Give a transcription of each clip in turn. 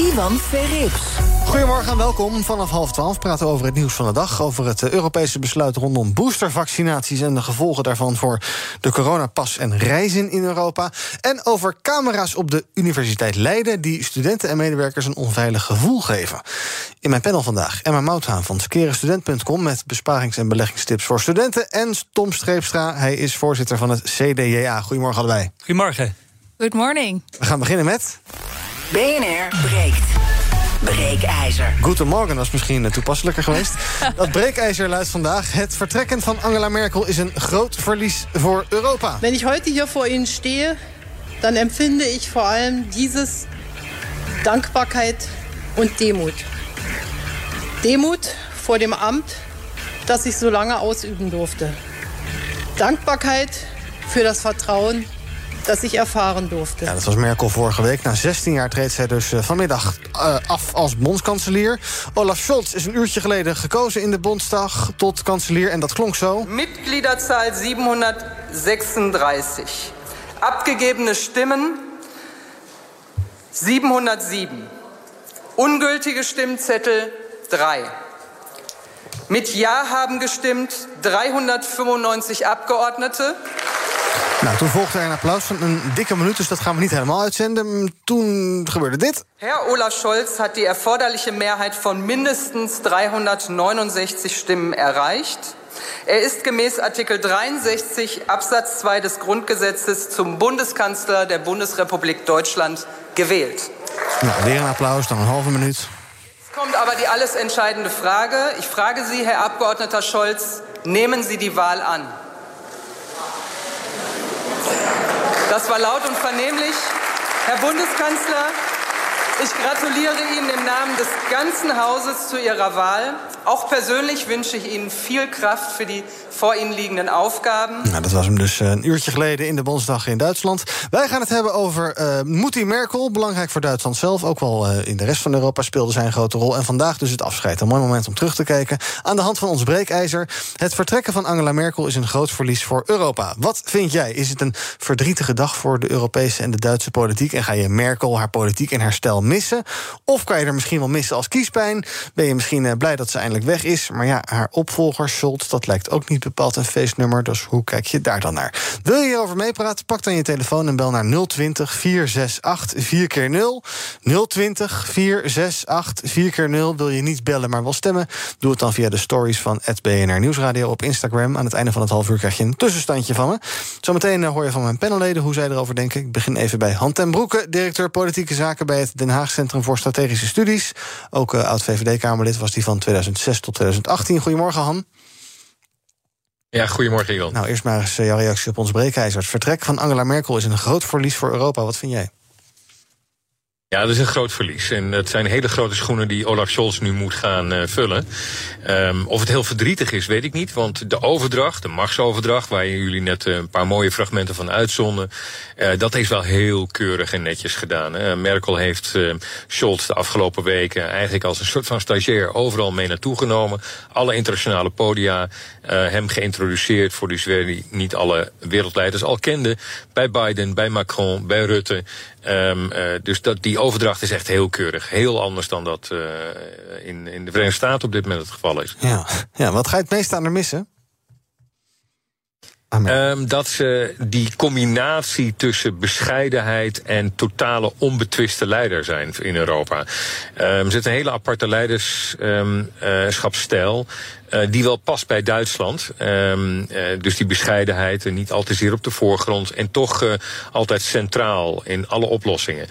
Ivan Verrips. Goedemorgen en welkom. Vanaf half twaalf praten we over het nieuws van de dag. Over het eh, Europese besluit rondom boostervaccinaties... en de gevolgen daarvan voor de coronapas en reizen in Europa. En over camera's op de Universiteit Leiden... die studenten en medewerkers een onveilig gevoel geven. In mijn panel vandaag Emma Mouthaan van skerenstudent.com... met besparings- en beleggingstips voor studenten. En Tom Streepstra, hij is voorzitter van het CDJA. Goedemorgen allebei. Goedemorgen. Good morning. We gaan beginnen met... BNR breekt. Breekijzer. Goedemorgen was misschien toepasselijker geweest. Dat breekijzer luidt vandaag. Het vertrekken van Angela Merkel is een groot verlies voor Europa. Wenn ich heute hier vor Ihnen stehe, dann empfinde ich vor allem dieses Dankbarkeit und Demut. Demut vor dem Amt, das ich so lange ausüben durfte. Dankbarkeit für das Vertrauen, dat ik ervaren durfde. Ja, dat was Merkel vorige week. Na 16 jaar treedt zij dus uh, vanmiddag uh, af als bondskanselier. Olaf Scholz is een uurtje geleden gekozen in de Bondsdag tot kanselier en dat klonk zo. Mitgliederzahl 736. Abgegebene stemmen 707. Ungültige Stimmzettel 3. Mit Ja haben gestimmt 395 Abgeordnete. Nou, toen volgde er een applaus van een dikke minuut, dus dat gaan we niet helemaal uitzenden. Toen gebeurde dit. Herr Olaf Scholz hat die erforderliche Mehrheit von mindestens 369 Stimmen erreicht. Er ist gemäß Artikel 63 Absatz 2 des Grundgesetzes zum Bundeskanzler der Bundesrepublik Deutschland gewählt. Nou, weer een applaus, dan een halve minuut. Jetzt kommt aber die alles entscheidende Frage. Ich frage Sie, Herr Abgeordneter Scholz, nehmen Sie die Wahl an? Das war laut und vernehmlich. Herr Bundeskanzler, ich gratuliere Ihnen im Namen des ganzen Hauses zu Ihrer Wahl. Auch persönlich wünsche ich Ihnen viel Kraft für die voor Ihnen liegenden. Nou, dat was hem dus een uurtje geleden in de Bondsdag in Duitsland. Wij gaan het hebben over uh, Moetie Merkel. Belangrijk voor Duitsland zelf. Ook wel uh, in de rest van Europa speelde zij een grote rol. En vandaag dus het afscheid. Een mooi moment om terug te kijken. Aan de hand van ons breekijzer. Het vertrekken van Angela Merkel is een groot verlies voor Europa. Wat vind jij? Is het een verdrietige dag voor de Europese en de Duitse politiek? En ga je Merkel, haar politiek en haar stijl missen? Of kan je er misschien wel missen als kiespijn? Ben je misschien blij dat ze eindelijk weg is? Maar ja, haar opvolger Scholz, dat lijkt ook niet bepaald een feestnummer. Dus hoe kijk je daar dan naar? Wil je hierover meepraten? Pak dan je telefoon en bel naar 020 468 4 keer 0 020 468 4 keer 0 Wil je niet bellen, maar wel stemmen? Doe het dan via de stories van BNR Nieuwsradio op Instagram. Aan het einde van het half uur krijg je een tussenstandje van me. Zometeen hoor je van mijn panelleden hoe zij erover denken. Ik begin even bij Han ten Broeke, directeur politieke zaken bij het Den Haag Centrum voor Strategische Studies. Ook uh, oud-VVD-Kamerlid was die van 2006 tot 2018. Goedemorgen, Han. Ja, goedemorgen, Ivan. Nou, eerst maar eens jouw reactie op ons breekijzer. Het vertrek van Angela Merkel is een groot verlies voor Europa. Wat vind jij? Ja, dat is een groot verlies. En het zijn hele grote schoenen die Olaf Scholz nu moet gaan uh, vullen. Um, of het heel verdrietig is, weet ik niet. Want de overdracht, de machtsoverdracht, waar jullie net een paar mooie fragmenten van uitzonden. Uh, dat is wel heel keurig en netjes gedaan. Merkel heeft uh, Scholz de afgelopen weken eigenlijk als een soort van stagiair overal mee naartoe genomen. Alle internationale podia hem geïntroduceerd voor die die niet alle wereldleiders al kenden. Bij Biden, bij Macron, bij Rutte. Um, uh, dus dat, die overdracht is echt heel keurig. Heel anders dan dat uh, in, in de Verenigde Staten op dit moment het geval is. Ja, ja wat ga je het meest aan er missen? Um, dat ze die combinatie tussen bescheidenheid en totale onbetwiste leider zijn in Europa. Um, er zit een hele aparte leiderschapsstijl. Uh, die wel past bij Duitsland. Um, uh, dus die bescheidenheid en niet altijd zeer op de voorgrond. En toch altijd centraal in alle oplossingen.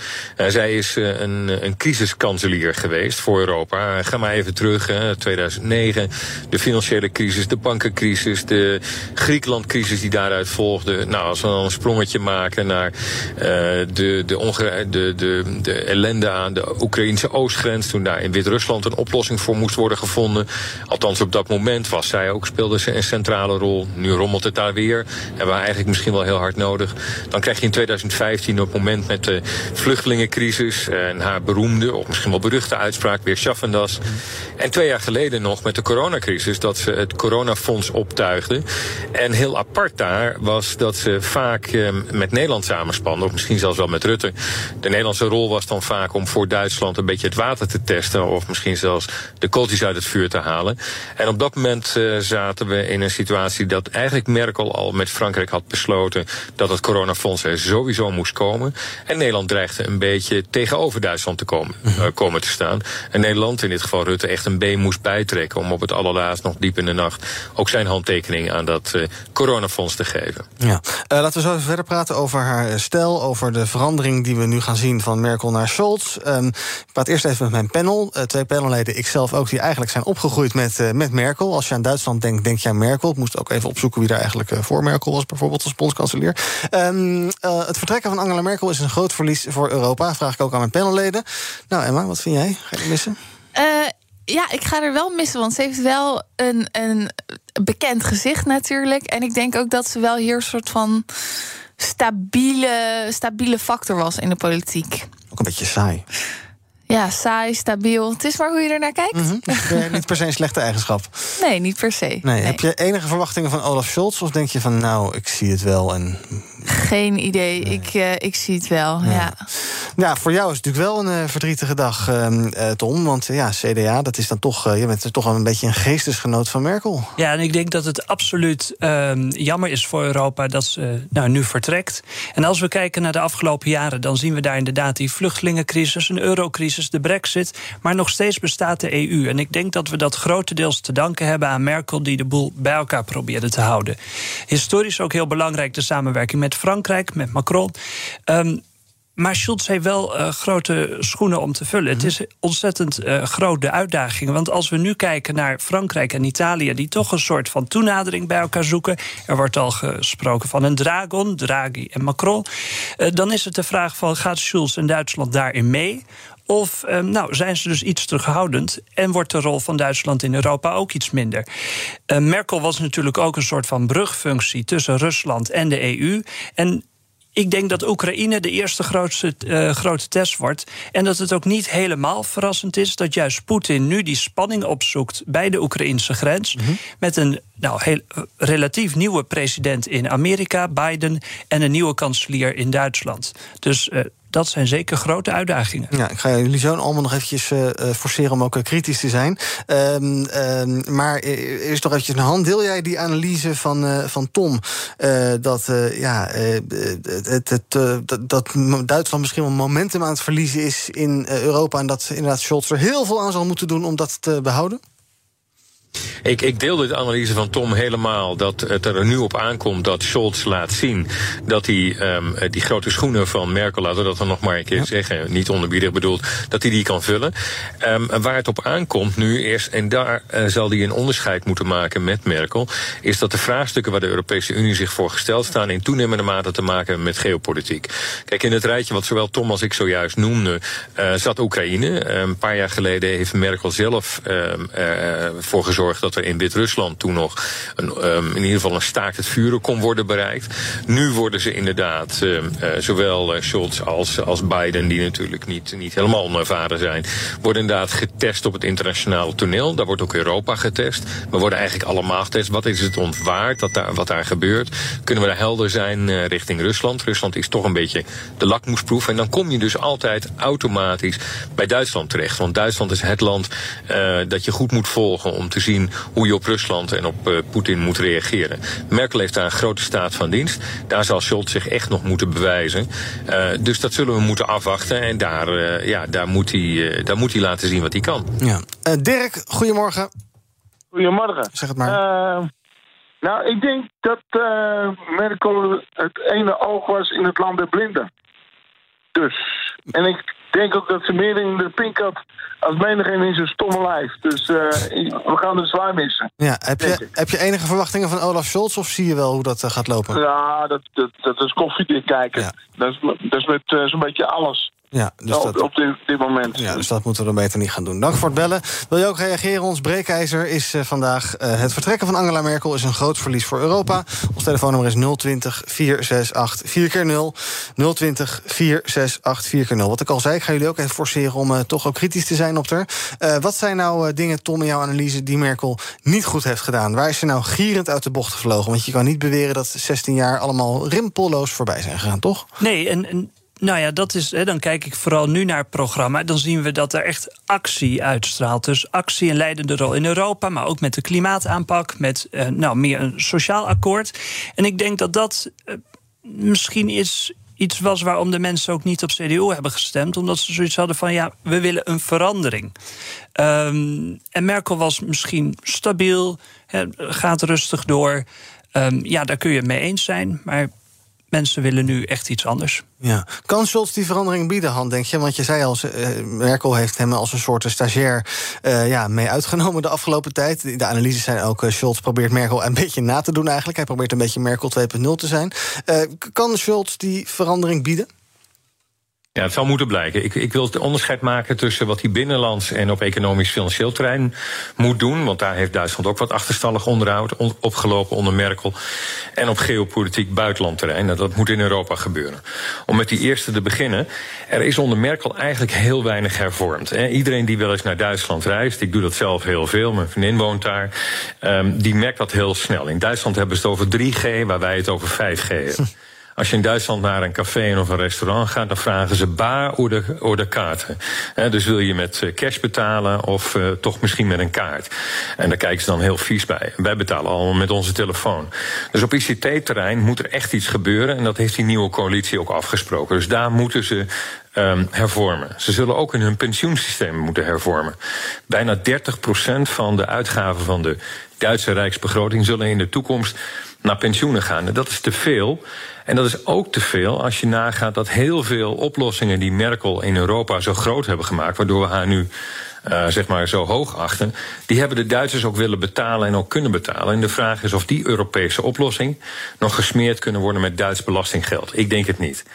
zij is een, een crisiskanselier geweest voor Europa. ga maar even terug, 2009. De financiële crisis, de bankencrisis, de Griekenlandcrisis crisis die daaruit volgde. Nou, als we dan een sprongetje maken naar de, de, de, de, de ellende aan de Oekraïnse oostgrens, toen daar in Wit-Rusland een oplossing voor moest worden gevonden. Althans, op dat moment was zij ook, speelde ze een centrale rol. Nu rommelt het daar weer. Hebben we eigenlijk misschien wel heel hard nodig. Dan krijg je in 2015 op het moment met de vluchtelingencrisis en haar beroemde, of misschien wel beruchte uitspraak, weer Schaffendas. En twee jaar geleden nog met de coronacrisis, dat ze het coronafonds optuigden. En heel apart daar was dat ze vaak eh, met Nederland samenspannen, of misschien zelfs wel met Rutte. De Nederlandse rol was dan vaak om voor Duitsland een beetje het water te testen, of misschien zelfs de kooltjes uit het vuur te halen. En op dat moment uh, zaten we in een situatie dat eigenlijk Merkel al met Frankrijk had besloten dat het coronafonds er sowieso moest komen. En Nederland dreigde een beetje tegenover Duitsland te komen, uh, komen te staan. En Nederland, in dit geval Rutte, echt een B moest bijtrekken om op het allerlaatst nog diep in de nacht ook zijn handtekening aan dat uh, coronafonds te geven. Ja. laten we zo even verder praten over haar stijl, over de verandering die we nu gaan zien van Merkel naar Scholz. Um, ik praat eerst even met mijn panel. twee panelleden, ikzelf ook, die eigenlijk zijn opgegroeid met, met Merkel. Als je aan Duitsland denkt, denk je aan Merkel. Ik moest ook even opzoeken wie daar eigenlijk voor Merkel was, bijvoorbeeld als bondskanselier. Um, uh, het vertrekken van Angela Merkel is een groot verlies voor Europa. Vraag ik ook aan mijn panelleden. Nou, Emma, wat vind jij? Ga je missen? Uh, ja, ik ga er wel missen, want ze heeft wel een, een bekend gezicht natuurlijk. En ik denk ook dat ze wel hier een soort van stabiele, stabiele factor was in de politiek. Ook een beetje saai. Ja, saai, stabiel. Het is maar hoe je er naar kijkt. Mm -hmm. niet per se een slechte eigenschap. Nee, niet per se. Nee. nee. Heb je enige verwachtingen van Olaf Scholz? Of denk je van, nou, ik zie het wel en... Geen idee. Nee. Ik, uh, ik zie het wel, ja. ja. ja. voor jou is het natuurlijk wel een uh, verdrietige dag, uh, Tom. Want ja, CDA, dat is dan toch... je bent toch wel een beetje een geestesgenoot van Merkel. Ja, en ik denk dat het absoluut ehm, jammer is voor Europa... dat ze nou, nu vertrekt. En als we kijken naar de afgelopen jaren... dan zien we daar inderdaad die vluchtelingencrisis, een eurocrisis, de brexit. Maar nog steeds bestaat de EU. En ik denk dat we dat grotendeels te danken hebben aan Merkel... die de boel bij elkaar probeerde te houden. Historisch ook heel belangrijk de samenwerking met Frankrijk, met Macron. Um, maar Schulz heeft wel uh, grote schoenen om te vullen. Het is ontzettend uh, grote uitdaging. Want als we nu kijken naar Frankrijk en Italië, die toch een soort van toenadering bij elkaar zoeken. Er wordt al gesproken van een dragon, Draghi en Macron. Uh, dan is het de vraag van gaat Schulz en Duitsland daarin mee? Of um, nou, zijn ze dus iets terughoudend en wordt de rol van Duitsland in Europa ook iets minder? Uh, Merkel was natuurlijk ook een soort van brugfunctie tussen Rusland en de EU. En ik denk dat Oekraïne de eerste grootste, uh, grote test wordt. En dat het ook niet helemaal verrassend is dat juist Poetin nu die spanning opzoekt bij de Oekraïnse grens. Mm -hmm. Met een nou, heel, relatief nieuwe president in Amerika, Biden, en een nieuwe kanselier in Duitsland. Dus uh, dat zijn zeker grote uitdagingen. Ja, ik ga jullie zo allemaal nog eventjes uh, forceren om ook uh, kritisch te zijn. Um, um, maar eerst toch eventjes een hand. Deel jij die analyse van, van Tom? dat, ja, het, het, dat, dat Duitsland misschien wel momentum aan het verliezen is in Europa... en dat inderdaad Scholz er heel veel aan zal moeten doen om dat te behouden? Ik, ik deel de analyse van Tom helemaal. Dat het er nu op aankomt dat Scholz laat zien dat hij um, die grote schoenen van Merkel, laten we dat dan nog maar een keer ja. zeggen, niet onderbiedig bedoeld, dat hij die kan vullen. Um, waar het op aankomt nu eerst, en daar uh, zal hij een onderscheid moeten maken met Merkel, is dat de vraagstukken waar de Europese Unie zich voor gesteld staan in toenemende mate te maken met geopolitiek. Kijk, in het rijtje wat zowel Tom als ik zojuist noemde, uh, zat Oekraïne. Um, een paar jaar geleden heeft Merkel zelf uh, voor gezorgd gezorgd dat er in Wit-Rusland toen nog een, um, in ieder geval een staakt het vuren kon worden bereikt. Nu worden ze inderdaad, uh, uh, zowel uh, Scholz als, als Biden, die natuurlijk niet, niet helemaal onervaren zijn, worden inderdaad getest op het internationale toneel. Daar wordt ook Europa getest. We worden eigenlijk allemaal getest. Wat is het ontwaard, wat daar, wat daar gebeurt? Kunnen we daar helder zijn richting Rusland? Rusland is toch een beetje de lakmoesproef. En dan kom je dus altijd automatisch bij Duitsland terecht. Want Duitsland is het land dat je goed moet volgen om te zien zien hoe je op Rusland en op uh, Poetin moet reageren. Merkel heeft daar een grote staat van dienst. Daar zal Scholz zich echt nog moeten bewijzen. Uh, dus dat zullen we moeten afwachten. En daar, uh, ja, daar, moet hij, daar moet hij laten zien wat hij kan. Ja. Dirk, goedemorgen. Goedemorgen. Zeg het maar. nou, ik denk dat Merkel het ene oog was in het land der blinden. Dus. En ik denk ook dat ze meer in de pink had als menigeen in zijn stomme lijf. Dus eh, we gaan het zwaar missen. Ja, heb, je, heb je enige verwachtingen van Olaf Scholz... of zie je wel hoe dat eh, gaat lopen? Ja, dat, dat, dat is koffiedik kijken. Ja. Dat is, dat is met eh, zo'n beetje alles Ja, dus op, dat, op dit, dit moment. ja, dus dat moeten we dan beter niet gaan doen. Dank voor het bellen. Wil je ook reageren? Ons breekijzer is eh, vandaag... eh, het vertrekken van Angela Merkel is een groot verlies voor Europa. Ons telefoonnummer is 020 468 4 keer 0 020 468 4 keer 0 Wat ik al zei, ik ga jullie ook even forceren... om eh, toch ook kritisch te zijn op haar. Eh, wat zijn nou dingen, Tom, in jouw analyse... die Merkel niet goed heeft gedaan? Waar is ze nou gierend uit de bocht gevlogen? Want je kan niet beweren dat 16 jaar allemaal rimpelloos voorbij zijn gegaan, toch? Nee, en, en nou ja, dat is. Hè, dan kijk ik vooral nu naar het programma. Dan zien we dat er echt actie uitstraalt. Dus actie een leidende rol in Europa, maar ook met de klimaataanpak, met eh, nou, meer een sociaal akkoord. En ik denk dat dat eh, misschien is. Iets was waarom de mensen ook niet op CDU hebben gestemd. Omdat ze zoiets hadden van ja, we willen een verandering. Ehm, en Merkel was misschien stabiel, gaat rustig door. Ehm, ja, daar kun je mee eens zijn. Maar mensen willen nu echt iets anders. Ja. Kan Scholz die verandering bieden, Han, denk je? Want je zei al, eh, Merkel heeft hem als een soort stagiair eh, ja, mee uitgenomen de afgelopen tijd. De analyses zijn ook, uh, Scholz probeert Merkel een beetje na te doen eigenlijk. Hij probeert een beetje Merkel 2.0 te zijn. Kan Scholz die verandering bieden? Ja, het zal moeten blijken. Ik, ik wil het onderscheid maken tussen wat hij binnenlands en op economisch-financieel terrein moet doen. Want daar heeft Duitsland ook wat achterstallig onderhoud on- opgelopen onder Merkel. En op geopolitiek buitenlandterrein. Nou, dat moet in Europa gebeuren. Om met die eerste te beginnen. Er is onder Merkel eigenlijk heel weinig hervormd. Iedereen die wel eens naar Duitsland reist, ik doe dat zelf heel veel, mijn vriendin woont daar, ehm, die merkt dat heel snel. In Duitsland hebben ze het over 3G, waar wij het over 5G hebben. Als je in Duitsland naar een café of een restaurant gaat, dan vragen ze baar of de, kaarten. Dus wil je met eh, cash betalen of eh, toch misschien met een kaart. En daar kijken ze dan heel vies bij. Wij betalen allemaal met onze telefoon. Dus op ICT-terrein moet er echt iets gebeuren. En dat heeft die nieuwe coalitie ook afgesproken. Dus daar moeten ze ehm, hervormen. Ze zullen ook in hun pensioensysteem moeten hervormen. Bijna 30% van de uitgaven van de Duitse rijksbegroting zullen in de toekomst naar pensioenen gaan. En dat is te veel. En dat is ook te veel als je nagaat dat heel veel oplossingen die Merkel in Europa zo groot hebben gemaakt, waardoor we haar nu uh, zeg maar zo hoog achten, die hebben de Duitsers ook willen betalen en ook kunnen betalen. En de vraag is of die Europese oplossing nog gesmeerd kunnen worden met Duits belastinggeld. Ik denk het niet.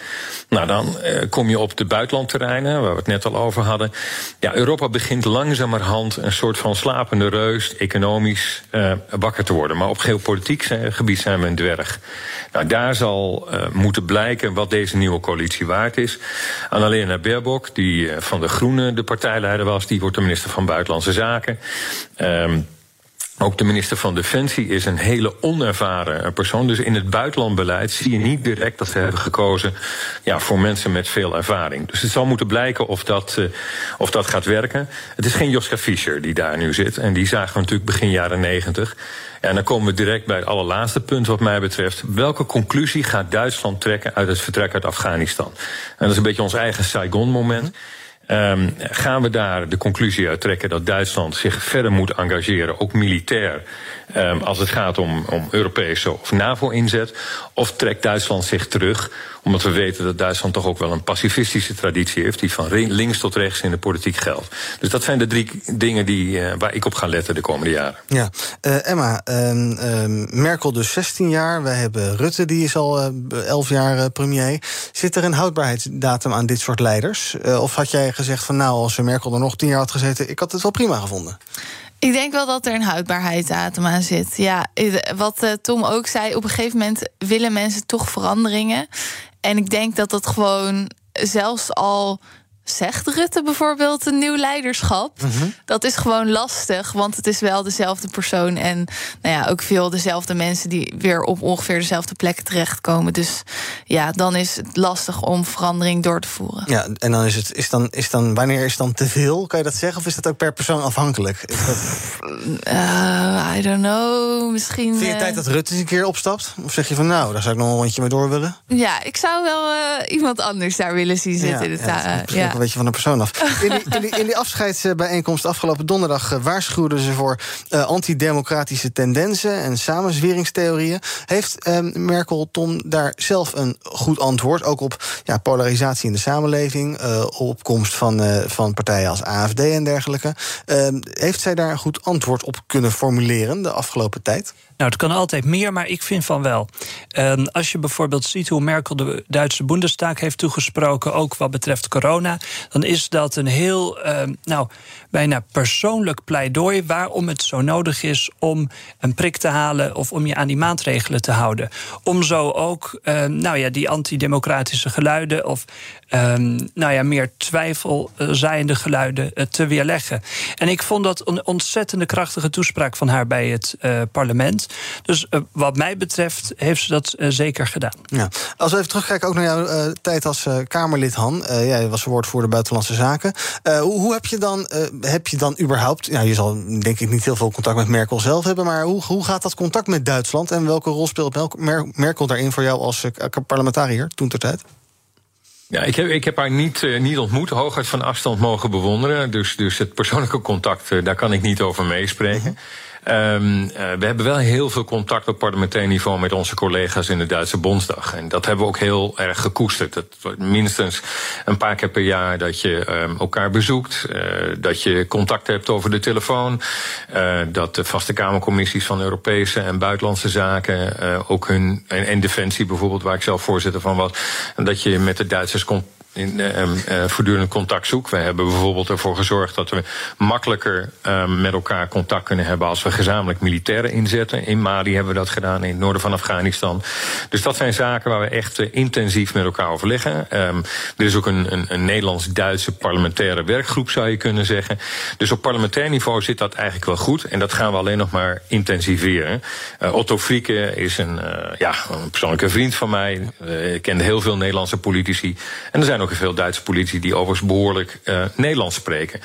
Nou, dan uh, kom je op de buitenlandterreinen, waar we het net al over hadden. Ja, Europa begint langzamerhand een soort van slapende reus, economisch uh, wakker te worden. Maar op geopolitiek gebied zijn we een dwerg. Nou, daar zal moeten blijken wat deze nieuwe coalitie waard is. Annalena Baerbock, die van de Groenen de partijleider was, die wordt de minister van Buitenlandse Zaken. Um, ook de minister van Defensie is een hele onervaren persoon. Dus in het buitenlandbeleid zie je niet direct dat ze hebben gekozen ja, voor mensen met veel ervaring. Dus het zal moeten blijken of dat, uh, of dat gaat werken. Het is geen Joska Fischer die daar nu zit. En die zagen we natuurlijk begin jaren negentig. En dan komen we direct bij het allerlaatste punt wat mij betreft. Welke conclusie gaat Duitsland trekken uit het vertrek uit Afghanistan? En dat is een beetje ons eigen Saigon-moment. Um, gaan we daar de conclusie uit trekken dat Duitsland zich verder moet engageren, ook militair, um, als het gaat om, om Europese of NAVO-inzet? Of trekt Duitsland zich terug, omdat we weten dat Duitsland toch ook wel een pacifistische traditie heeft, die van links tot rechts in de politiek geldt? Dus dat zijn de drie dingen die, uh, waar ik op ga letten de komende jaren. Ja, uh, Emma, um, Merkel dus 16 jaar, wij hebben Rutte, die is al uh, 11 jaar premier. Zit er een houdbaarheidsdatum aan dit soort leiders? Uh, of had jij gezegd van nou, als Merkel er nog tien jaar had gezeten, ik had het wel prima gevonden. Ik denk wel dat er een houdbaarheidsdatum aan zit. Ja, wat Tom ook zei, op een gegeven moment willen mensen toch veranderingen. En ik denk dat dat gewoon zelfs al zegt Rutte bijvoorbeeld een nieuw leiderschap. Mm -hmm. Dat is gewoon lastig, want het is wel dezelfde persoon en nou ja, ook veel dezelfde mensen die weer op ongeveer dezelfde plekken terechtkomen. Dus ja, dan is het lastig om verandering door te voeren. Ja, en dan is het is dan is dan wanneer is dan te veel? Kan je dat zeggen of is dat ook per persoon afhankelijk? Is dat... uh, I don't know, misschien. Vind je uh... tijd dat Rutte eens een keer opstapt? Of zeg je van nou, daar zou ik nog een rondje mee door willen? Ja, ik zou wel uh, iemand anders daar willen zien zitten. Ja, ja, ja, een beetje van de persoon af. In die, in die, in die afscheidsbijeenkomst afgelopen donderdag uh, waarschuwden ze voor uh, antidemocratische tendensen en samenzweringstheorieën. Heeft uh, Merkel, Tom, daar zelf een goed antwoord? Ook op ja, polarisatie in de samenleving, uh, opkomst van, van partijen als AFD en dergelijke. Ehm, heeft zij daar een goed antwoord op kunnen formuleren de afgelopen tijd? Nou, het kan altijd meer, maar ik vind van wel. Um, als je bijvoorbeeld ziet hoe Merkel de Duitse Bundestag heeft toegesproken, ook wat betreft corona, dan is dat een heel, um, nou, bijna persoonlijk pleidooi waarom het zo nodig is om een prik te halen of om je aan die maatregelen te houden. Om zo ook, um, nou ja, die antidemocratische geluiden of nou ja, meer twijfelzaaiende geluiden uh, te weerleggen. En ik vond dat een ontzettende krachtige toespraak van haar bij het uh, parlement. Dus uh, wat mij betreft heeft ze dat zeker gedaan. Ja. Als we even terugkijken ook naar jouw tijd als Kamerlid, Han. jij was woordvoerder Buitenlandse Zaken. hoe, hoe, heb je dan, heb je dan überhaupt... Ja, je zal denk ik niet heel veel contact met Merkel zelf hebben... maar hoe, hoe gaat dat contact met Duitsland... en welke rol speelt Merkel daarin voor jou als parlementariër toen ter tijd? Ja, ik heb, ik heb haar niet, uh, niet ontmoet, hooguit van afstand mogen bewonderen. Dus, dus het persoonlijke contact, uh, daar kan ik niet over meespreken. Mm -hmm. Um, uh, we hebben wel heel veel contact op parlementair niveau met onze collega's in de Duitse Bondsdag. En dat hebben we ook heel erg gekoesterd. Dat minstens een paar keer per jaar dat je um, elkaar bezoekt, uh, dat je contact hebt over de telefoon, uh, dat de vaste Kamercommissies van Europese en buitenlandse zaken, ook hun en, en defensie bijvoorbeeld, waar ik zelf voorzitter van was, dat je met de Duitsers contact in, uh, uh, voortdurend contact zoek. We hebben bijvoorbeeld ervoor gezorgd dat we makkelijker uh, met elkaar contact kunnen hebben als we gezamenlijk militairen inzetten. In Mali hebben we dat gedaan, in het noorden van Afghanistan. Dus dat zijn zaken waar we echt intensief met elkaar overleggen. Um, er is ook een, een, een Nederlands-Duitse parlementaire werkgroep, zou je kunnen zeggen. Dus op parlementair niveau zit dat eigenlijk wel goed. En dat gaan we alleen nog maar intensiveren. Otto Frieke is een, ja, een persoonlijke vriend van mij. ik ken heel veel Nederlandse politici. En er zijn veel Duitse politici die overigens behoorlijk uh, Nederlands spreken.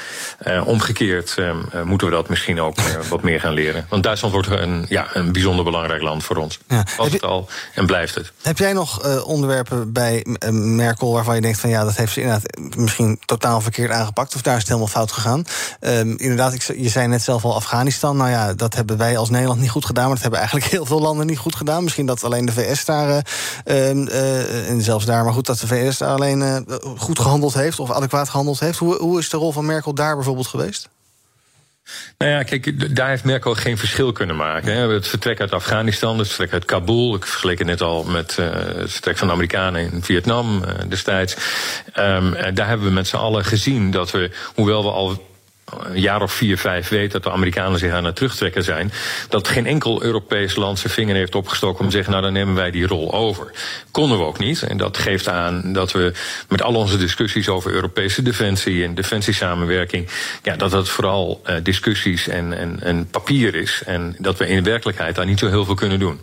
Uh, omgekeerd uh, moeten we dat misschien ook wat meer gaan leren. Want Duitsland wordt een, ja, een bijzonder belangrijk land voor ons. Ja. Was het al en blijft het. Heb jij nog onderwerpen bij Merkel waarvan je denkt van ja, dat heeft ze inderdaad misschien totaal verkeerd aangepakt of daar is het helemaal fout gegaan? Ehm, inderdaad, ik, je zei net zelf al Afghanistan. Nou ja, dat hebben wij als Nederland niet goed gedaan, maar dat hebben eigenlijk heel veel landen niet goed gedaan. Misschien dat alleen de VS daar ehm, en zelfs daar, maar goed dat de VS daar alleen goed gehandeld heeft of adequaat gehandeld heeft. Hoe, hoe is de rol van Merkel daar bijvoorbeeld geweest? Nou ja, kijk, daar heeft Merkel geen verschil kunnen maken. Hè. Het vertrek uit Afghanistan, het vertrek uit Kabul. Ik vergeleek het net al met uh, het vertrek van de Amerikanen in Vietnam uh, destijds. Um, daar hebben we met z'n allen gezien dat we, hoewel we al een jaar of vier, vijf weet dat de Amerikanen zich aan het terugtrekken zijn, dat geen enkel Europees land zijn vinger heeft opgestoken om te zeggen, nou dan nemen wij die rol over. Konden we ook niet. En dat geeft aan dat we met al onze discussies over Europese defensie en defensiesamenwerking, ja, dat dat vooral uh, discussies en, en, en papier is. En dat we in werkelijkheid daar niet zo heel veel kunnen doen.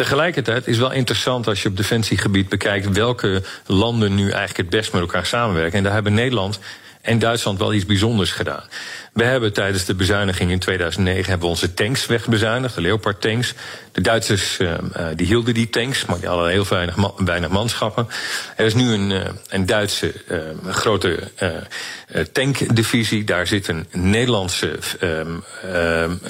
Tegelijkertijd is wel interessant als je op defensiegebied bekijkt welke landen nu eigenlijk het best met elkaar samenwerken. En daar hebben Nederland en Duitsland wel iets bijzonders gedaan. We hebben tijdens de bezuiniging in 2009 hebben we onze tanks wegbezuinigd, de Leopard tanks. De Duitsers uh, die hielden die tanks, maar die hadden heel weinig, manschappen. Er is nu een, uh, een Duitse uh, grote tankdivisie. Daar zit een Nederlandse,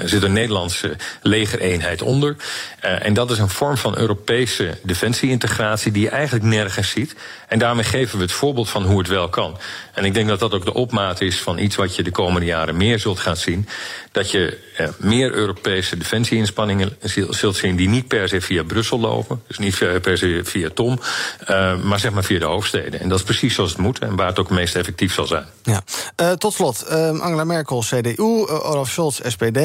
zit een Nederlandse legereenheid onder. en dat is een vorm van Europese defensieintegratie die je eigenlijk nergens ziet. En daarmee geven we het voorbeeld van hoe het wel kan. En ik denk dat dat ook de opmaat is van iets wat je de komende jaren meer zult gaan zien. Dat je eh, meer Europese defensieinspanningen zult zien die niet per se via Brussel lopen. Dus niet per se via Tom, uh, maar zeg maar via de hoofdsteden. En dat is precies zoals het moet en waar het ook het meest effectief zal zijn. Ja. Uh, tot slot, uh, Angela Merkel, CDU, Olaf Scholz, SPD.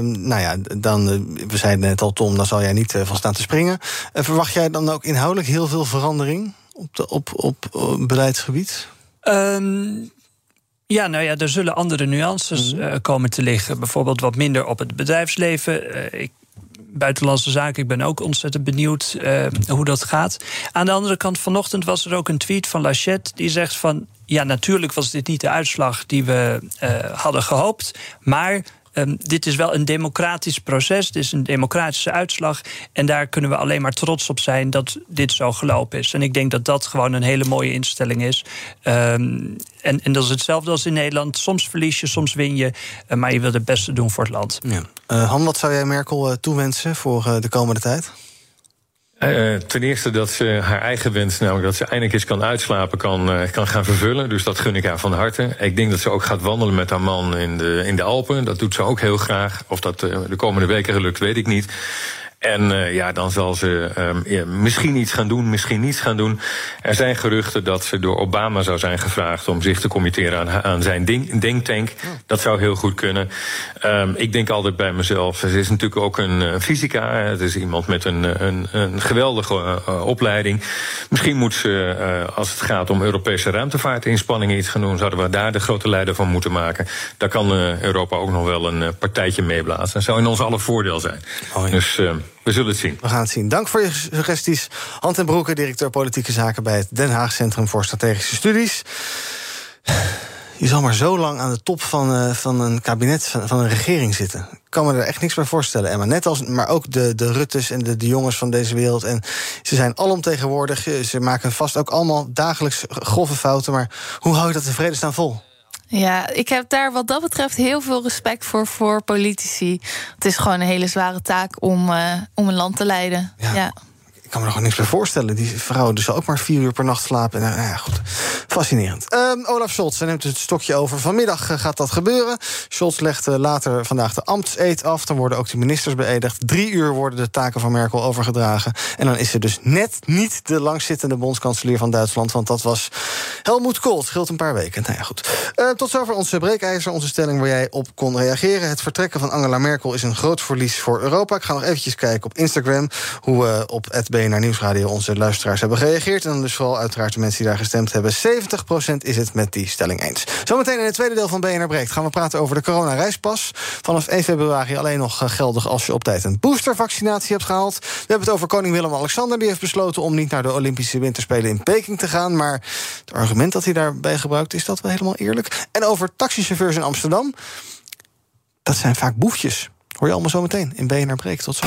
nou ja, dan, we zeiden net al, Tom, daar zal jij niet van staan te springen. verwacht jij dan ook inhoudelijk heel veel verandering op, de, op, op, op beleidsgebied? Um, ja, nou ja, er zullen andere nuances uh, komen te liggen. Bijvoorbeeld wat minder op het bedrijfsleven. Uh, ik, buitenlandse zaken, ik ben ook ontzettend benieuwd uh, hoe dat gaat. Aan de andere kant, vanochtend was er ook een tweet van Lachette... die zegt van, ja, natuurlijk was dit niet de uitslag die we hadden gehoopt... maar ehm, dit is wel een democratisch proces, dit is een democratische uitslag. En daar kunnen we alleen maar trots op zijn dat dit zo gelopen is. En ik denk dat dat gewoon een hele mooie instelling is. Ehm, en, en dat is hetzelfde als in Nederland. Soms verlies je, soms win je. eh, maar je wilt het beste doen voor het land. Ja. Eh, Han, wat zou jij Merkel eh, toewensen voor de komende tijd? Eh, ten eerste dat ze haar eigen wens, namelijk dat ze eindelijk eens kan uitslapen, kan, eh, kan gaan vervullen. Dus dat gun ik haar van harte. Ik denk dat ze ook gaat wandelen met haar man in de, in de Alpen. Dat doet ze ook heel graag. Of dat eh, de komende weken gelukt, weet ik niet. En uh, ja, dan zal ze um, ja, misschien iets gaan doen, misschien niets gaan doen. Er zijn geruchten dat ze door Obama zou zijn gevraagd om zich te committeren aan, aan zijn denktank. Dat zou heel goed kunnen. Um, ik denk altijd bij mezelf, ze is natuurlijk ook een uh, fysica. Het is iemand met een, een, een geweldige uh, opleiding. Misschien moet ze, als het gaat om Europese ruimtevaartinspanningen iets gaan doen, zouden we daar de grote leider van moeten maken. Daar kan Europa ook nog wel een partijtje meeblazen. Dat zou in ons alle voordeel zijn. Oh, ja. Dus we zullen het zien. We gaan het zien. Dank voor je suggesties. Hand en Broeke, directeur politieke zaken bij het Den Haag Centrum voor Strategische Studies. Je zal maar zo lang aan de top van, uh, van een kabinet, van, een regering zitten. Ik kan me er echt niks bij voorstellen, Emma. Net als, maar ook de, de Ruttes en de, de jongens van deze wereld. En ze zijn alomtegenwoordig. Ze maken vast ook allemaal dagelijks grove fouten. Maar hoe hou je dat in vredesnaam vol? Ja, ik heb daar wat dat betreft heel veel respect voor voor politici. Het is gewoon een hele zware taak om, uh, om een land te leiden. Ja. ja. Ik kan me er gewoon niks bij voorstellen. Die vrouw dus ook maar vier uur per nacht slapen. Nou ja, goed. Fascinerend. Um, Olaf Scholz neemt het stokje over. Vanmiddag uh, gaat dat gebeuren. Scholz legt uh, later vandaag de ambtseed af. Dan worden ook de ministers beëdigd. Drie uur worden de taken van Merkel overgedragen. En dan is ze dus net niet de langzittende bondskanselier van Duitsland. Want dat was Helmoet Kool. scheelt een paar weken. Nou ja, goed. Uh, tot zover onze breekijzer. Onze stelling waar jij op kon reageren. Het vertrekken van Angela Merkel is een groot verlies voor Europa. Ik ga nog eventjes kijken op Instagram. Hoe we op het BNR Nieuwsradio onze luisteraars hebben gereageerd. En dan dus vooral uiteraard de mensen die daar gestemd hebben. 70% is het met die stelling eens. Zometeen in het tweede deel van BNR Breekt gaan we praten over de coronareispas. Vanaf 1 februari alleen nog geldig als je op tijd een boostervaccinatie hebt gehaald. We hebben het over koning Willem-Alexander. Die heeft besloten om niet naar de Olympische Winterspelen in Peking te gaan. Maar het argument dat hij daarbij gebruikt, is dat wel helemaal eerlijk. En over taxichauffeurs in Amsterdam. Dat zijn vaak boefjes. Hoor je allemaal zometeen in BNR Breekt. Tot zo.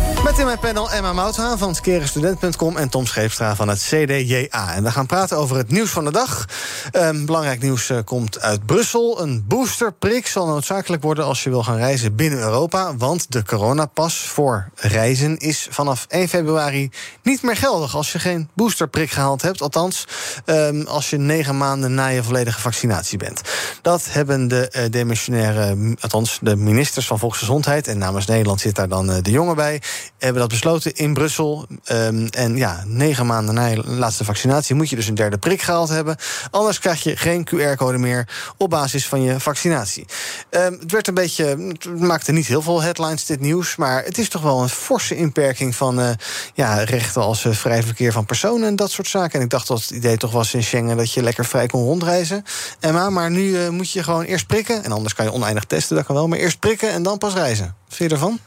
Met in mijn panel Emma Mouthaan van skerestudent.com... en Tom Scheepstra van het CDJA. En we gaan praten over het nieuws van de dag. Um, belangrijk nieuws uh, komt uit Brussel. Een boosterprik zal noodzakelijk worden als je wil gaan reizen binnen Europa. Want de coronapas voor reizen is vanaf 1 februari niet meer geldig... als je geen boosterprik gehaald hebt. Althans, um, als je negen maanden na je volledige vaccinatie bent. Dat hebben de uh, althans de ministers van Volksgezondheid... en namens Nederland zit daar dan uh, de jongen bij hebben dat besloten in Brussel. Um, en ja, negen maanden na je laatste vaccinatie moet je dus een derde prik gehaald hebben. Anders krijg je geen QR-code meer op basis van je vaccinatie. Um, het werd een beetje. Het maakte niet heel veel headlines, dit nieuws. Maar het is toch wel een forse inperking van uh, ja, rechten als uh, vrij verkeer van personen en dat soort zaken. En ik dacht dat het idee toch was in Schengen dat je lekker vrij kon rondreizen. Emma, maar nu uh, moet je gewoon eerst prikken. En anders kan je oneindig testen, dat kan wel. Maar eerst prikken en dan pas reizen. Vind je ervan?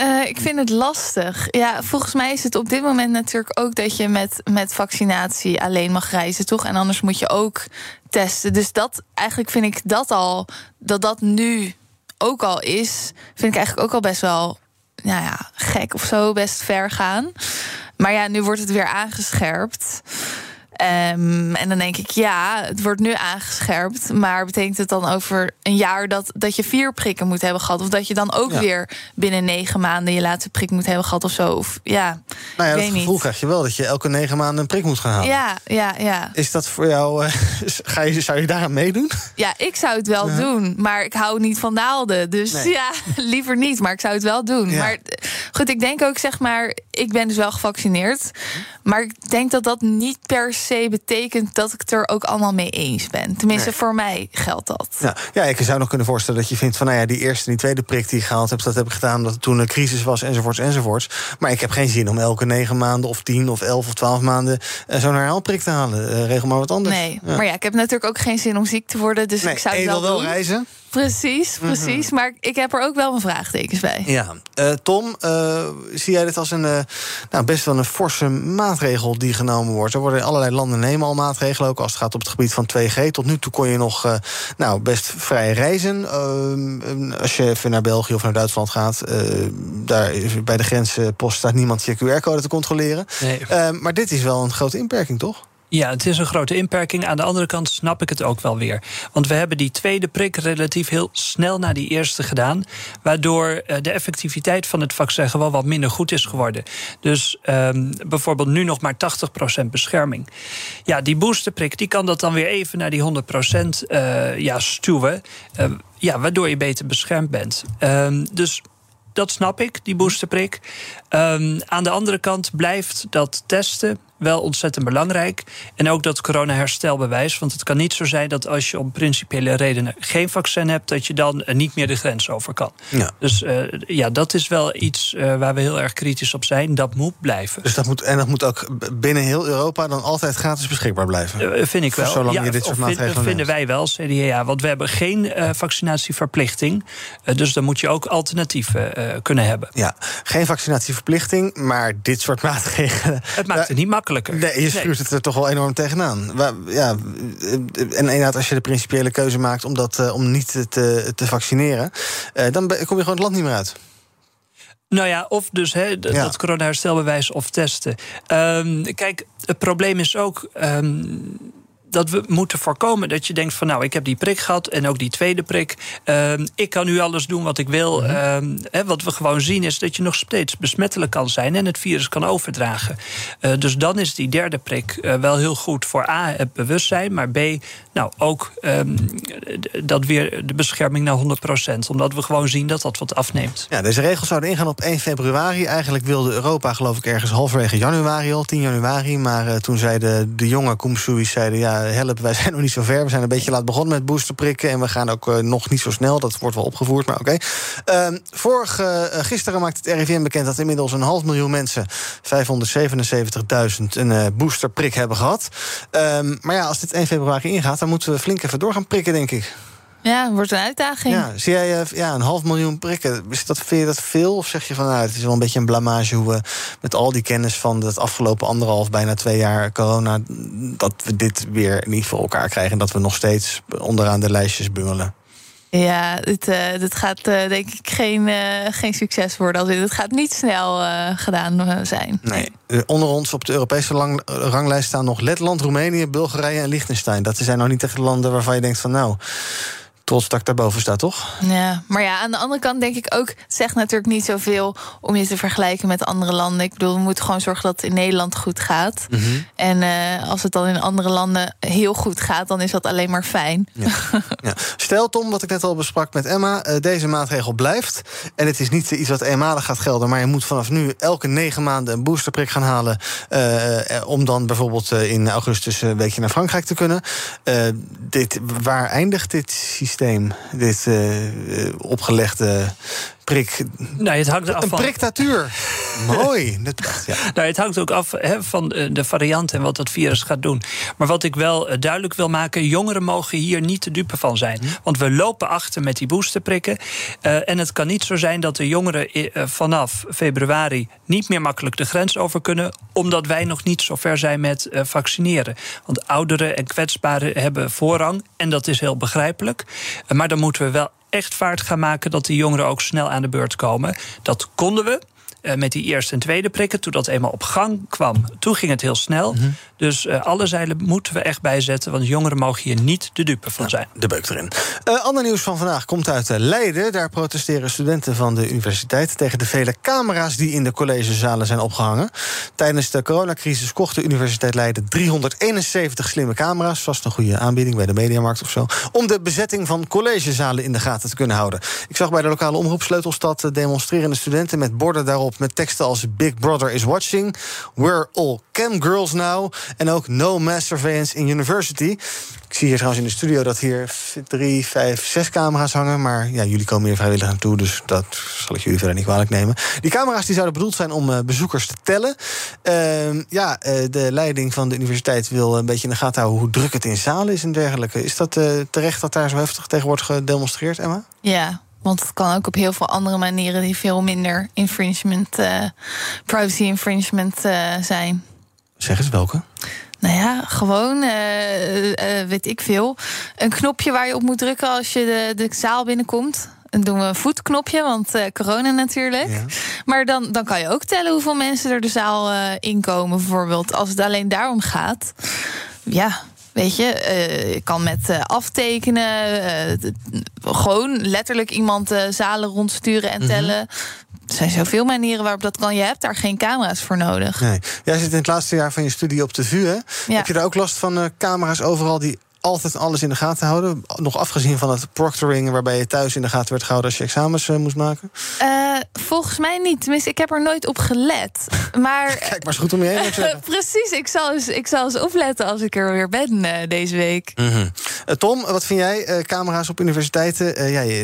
Uh, ik vind het lastig. Ja, volgens mij is het op dit moment natuurlijk ook dat je met, met vaccinatie alleen mag reizen, toch? En anders moet je ook testen. Dus dat eigenlijk vind ik dat al, dat dat nu ook al is, vind ik eigenlijk ook al best wel nou ja, gek of zo, best ver gaan. Maar ja, nu wordt het weer aangescherpt. Um, en dan denk ik, ja, het wordt nu aangescherpt. Maar betekent het dan over een jaar dat, dat je vier prikken moet hebben gehad? Of dat je dan ook ja. weer binnen negen maanden je laatste prik moet hebben gehad of zo? Of, ja, nou ja, dat weet gevoel niet. krijg je wel dat je elke negen maanden een prik moet gaan halen. Ja, ja, ja. Is dat voor jou, uh, ga je, zou je daaraan meedoen? Ja, ik zou het wel Ja. doen. Maar ik hou niet van naalden. Dus Nee. ja, liever niet. Maar ik zou het wel doen. Ja. Maar goed, ik denk ook, zeg maar, ik ben dus wel gevaccineerd. Maar ik denk dat dat niet per se betekent dat ik het er ook allemaal mee eens ben. Tenminste, Nee. voor mij geldt dat. Ja, ja, ik zou nog kunnen voorstellen dat je vindt van nou ja, die eerste en die tweede prik die ik gehaald heb, dat heb ik gedaan omdat het toen een crisis was, enzovoorts, enzovoorts. Maar ik heb geen zin om elke negen maanden of tien of elf of twaalf maanden eh, zo'n herhaalprik te halen. Eh, regel maar wat anders. Nee, Ja. maar ja, ik heb natuurlijk ook geen zin om ziek te worden. Dus Nee, ik zou je wel wil wel doen. reizen? Precies, precies. Maar ik heb er ook wel mijn vraagtekens bij. Ja, Eh, Tom, eh, zie jij dit als een eh, nou, best wel een forse maatregel die genomen wordt? Er worden allerlei landen nemen al maatregelen, ook als het gaat op het gebied van 2G. Tot nu toe kon je nog eh, nou, best vrij reizen. Ehm, als je even naar België of naar Duitsland gaat, eh, daar is, bij de grenspost staat niemand je QR-code te controleren. Nee. Ehm, maar dit is wel een grote inperking, toch? Ja, het is een grote inperking. Aan de andere kant snap ik het ook wel weer. Want we hebben die tweede prik relatief heel snel na die eerste gedaan. Waardoor eh, de effectiviteit van het vaccin gewoon wat minder goed is geworden. Dus ehm, bijvoorbeeld nu nog maar 80% bescherming. Ja, die boosterprik die kan dat dan weer even naar die 100% eh ja, stuwen. Eh, ja, waardoor je beter beschermd bent. Ehm, dus dat snap ik, die boosterprik. Ehm, aan de andere kant blijft dat testen wel ontzettend belangrijk. En ook dat corona-herstelbewijs. Want het kan niet zo zijn dat als je om principiële redenen geen vaccin hebt, dat je dan eh, niet meer de grens over kan. Ja. Dus eh, ja, dat is wel iets eh, waar we heel erg kritisch op zijn. Dat moet blijven. Dus dat moet, en dat moet ook binnen heel Europa dan altijd gratis beschikbaar blijven. Vind ik wel. Zolang Ja, je dit soort vind- maatregelen vinden neemt. wij wel, CDA. Want we hebben geen vaccinatieverplichting. Dus dan moet je ook alternatieven kunnen hebben. Ja, geen vaccinatieverplichting, maar dit soort maatregelen. Het maakt het niet makkelijker. Nee, je schuurt het er toch wel enorm tegenaan. Ja, eh, en inderdaad, als je de principiële keuze maakt om, dat, eh, om niet te, te vaccineren, eh, dan kom je gewoon het land niet meer uit. Nou ja, of dus hè, Ja. dat corona-herstelbewijs of testen. Ehm, kijk, het probleem is ook. ehm, dat we moeten voorkomen dat je denkt van nou, ik heb die prik gehad en ook die tweede prik. Ehm, ik kan nu alles doen wat ik wil. Mhm. Ehm, hè, wat we gewoon zien is dat je nog steeds besmettelijk kan zijn en het virus kan overdragen. Eh, dus dan is die derde prik eh, wel heel goed voor A, het bewustzijn, maar B, nou ook ehm, dat weer de bescherming naar 100%. Omdat we gewoon zien dat dat wat afneemt. Ja, deze regels zouden ingaan op 1 februari. Eigenlijk wilde Europa, geloof ik, ergens halverwege januari al, 10 januari. Maar eh, toen zeiden de jonge Koemsoeis, zeiden ja, help, wij zijn nog niet zo ver. We zijn een beetje laat begonnen met boosterprikken. En we gaan ook eh, nog niet zo snel. Dat wordt wel opgevoerd, maar oké. Ehm, vorig, eh, gisteren maakte het RIVM bekend dat inmiddels een half miljoen mensen, 577.000, een eh, boosterprik hebben gehad. Ehm, maar ja, als dit 1 februari ingaat, dan moeten we flink even door gaan prikken, denk ik. Ja, het wordt een uitdaging. Ja, zie jij eh, ja, een half miljoen prikken? Is dat, vind je dat veel? Of zeg je van nou, het is wel een beetje een blamage hoe we met al die kennis van het afgelopen anderhalf, bijna twee jaar corona, dat we dit weer niet voor elkaar krijgen en dat we nog steeds onderaan de lijstjes bungelen? Ja, dit, eh, dit gaat eh, denk ik geen, geen succes worden. Als dit, het gaat niet snel gedaan zijn. Nee. Onder ons op de Europese lang- ranglijst staan nog Letland, Roemenië, Bulgarije en Liechtenstein. Dat zijn nou niet echt landen waarvan je denkt van nou, trots dat ik daarboven sta, toch? Ja, maar ja, aan de andere kant denk ik ook... het zegt natuurlijk niet zoveel om je te vergelijken met andere landen. Ik bedoel, we moeten gewoon zorgen dat het in Nederland goed gaat. Mhm. En eh, als het dan in andere landen heel goed gaat... dan is dat alleen maar fijn. Ja. Stel, Tom, wat ik net al besprak met Emma, eh, deze maatregel blijft. En het is niet iets wat eenmalig gaat gelden, maar je moet vanaf nu elke negen maanden een boosterprik gaan halen. eh, om dan bijvoorbeeld in augustus een weekje naar Frankrijk te kunnen. Dit, waar eindigt dit systeem? Dit eh, eh, opgelegde prik. Nou, het hangt af Een van. priktatuur. Mooi. Dat, ja. Nou, het hangt ook af van de variant en wat dat virus gaat doen. Maar wat ik wel eh, duidelijk wil maken: jongeren mogen hier niet te dupe van zijn. Want we lopen achter met die boosterprikken. Eh, en het kan niet zo zijn dat de jongeren eh, vanaf februari niet meer makkelijk de grens over kunnen, omdat wij nog niet zo ver zijn met vaccineren. Want ouderen en kwetsbaren hebben voorrang en dat is heel begrijpelijk. Maar dan moeten we wel echt vaart gaan maken dat die jongeren ook snel aan de beurt komen. Dat konden we. Eh, met die eerste en tweede prikken. Toen dat eenmaal op gang kwam, toen ging het heel snel. Dus eh, alle zeilen moeten we echt bijzetten. Want jongeren mogen hier niet de dupe van zijn. De beuk erin. Eh, ander nieuws van vandaag komt uit Leiden. Daar protesteren studenten van de universiteit tegen de vele camera's die in de collegezalen zijn opgehangen. Tijdens de coronacrisis kocht de Universiteit Leiden 371 slimme camera's. Vast een goede aanbieding bij de Mediamarkt of zo. Om de bezetting van collegezalen in de gaten te kunnen houden. Ik zag bij de lokale omroep Sleutelstad demonstrerende studenten met borden daarop. Met teksten als Big Brother is watching, We're all cam girls now en ook No mass surveillance in university. Ik zie hier trouwens in de studio dat hier drie, vijf, zes camera's hangen. Maar ja, jullie komen hier vrijwillig naartoe, dus dat zal ik jullie verder niet kwalijk nemen. Die camera's die zouden bedoeld zijn om uh, bezoekers te tellen. Uh, ja, uh, de leiding van de universiteit wil een beetje in de gaten houden hoe druk het in zalen is en dergelijke. Is dat uh, terecht dat daar zo heftig tegen wordt gedemonstreerd, Emma? Ja, want het kan ook op heel veel andere manieren die veel minder infringement, privacy infringement zijn. Zeg eens welke? Nou ja, gewoon, uh, uh, weet ik veel. Een knopje waar je op moet drukken als je de, de zaal binnenkomt. Dan doen we een voetknopje, want uh, corona natuurlijk. Ja. Maar dan, dan kan je ook tellen hoeveel mensen er de zaal inkomen, bijvoorbeeld. Als het alleen daarom gaat. Ja, Weet je, uh, je kan met uh, aftekenen, uh, gewoon letterlijk iemand zalen rondsturen en tellen. Mm -hmm. Er zijn zoveel manieren waarop dat kan. Je hebt daar geen camera's voor nodig. Nee. Jij zit in het laatste jaar van je studie op de VU. Hè? Ja. Heb je daar ook last van camera's overal die altijd alles in de gaten houden? Nog afgezien van het proctoring, waarbij je thuis in de gaten werd gehouden als je examens uh, moest maken? Uh, volgens mij niet. Tenminste, ik heb er nooit op gelet. Maar, Kijk, maar is goed om je heen. Uh, precies, ik zal, eens, ik zal eens opletten als ik er weer ben deze week. Mm -hmm. Tom, wat vind jij? camera's op universiteiten. ja, je,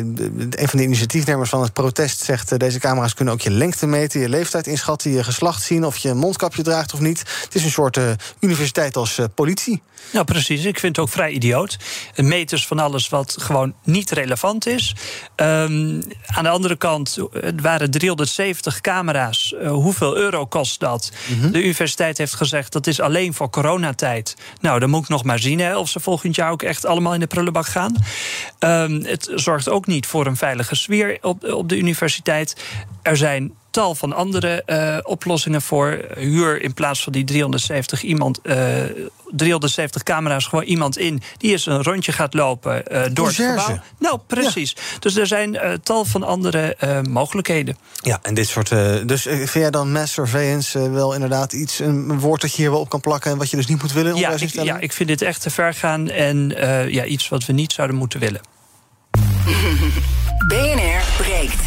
een van de initiatiefnemers van het protest zegt... deze camera's kunnen ook je lengte meten, je leeftijd inschatten... je geslacht zien of je een mondkapje draagt of niet. Het is een soort universiteit als politie. Nou, precies. Ik vind het ook vrij idioot. Meters van alles wat gewoon niet relevant is. Um, aan de andere kant, het waren 370 camera's. Uh, hoeveel euro kost dat? Mm -hmm. De universiteit heeft gezegd dat is alleen voor coronatijd. Nou, dan moet ik nog maar zien hè, of ze volgend jaar ook echt allemaal in de prullenbak gaan. Um, het zorgt ook niet voor een veilige sfeer op, op de universiteit. Er zijn tal van andere uh, oplossingen voor. Huur in plaats van die 370 iemand. Uh, 370 camera's gewoon iemand in die eens een rondje gaat lopen uh, door het gebouw. Nou, precies. Ja. Dus er zijn uh, tal van andere uh, mogelijkheden. Ja, en dit soort. dus vind jij dan mass surveillance wel inderdaad iets, een woord dat je hier wel op kan plakken en wat je dus niet moet willen? Ja, ik, ja, ik vind dit echt te ver gaan en ja, iets wat we niet zouden moeten willen. BNR breekt.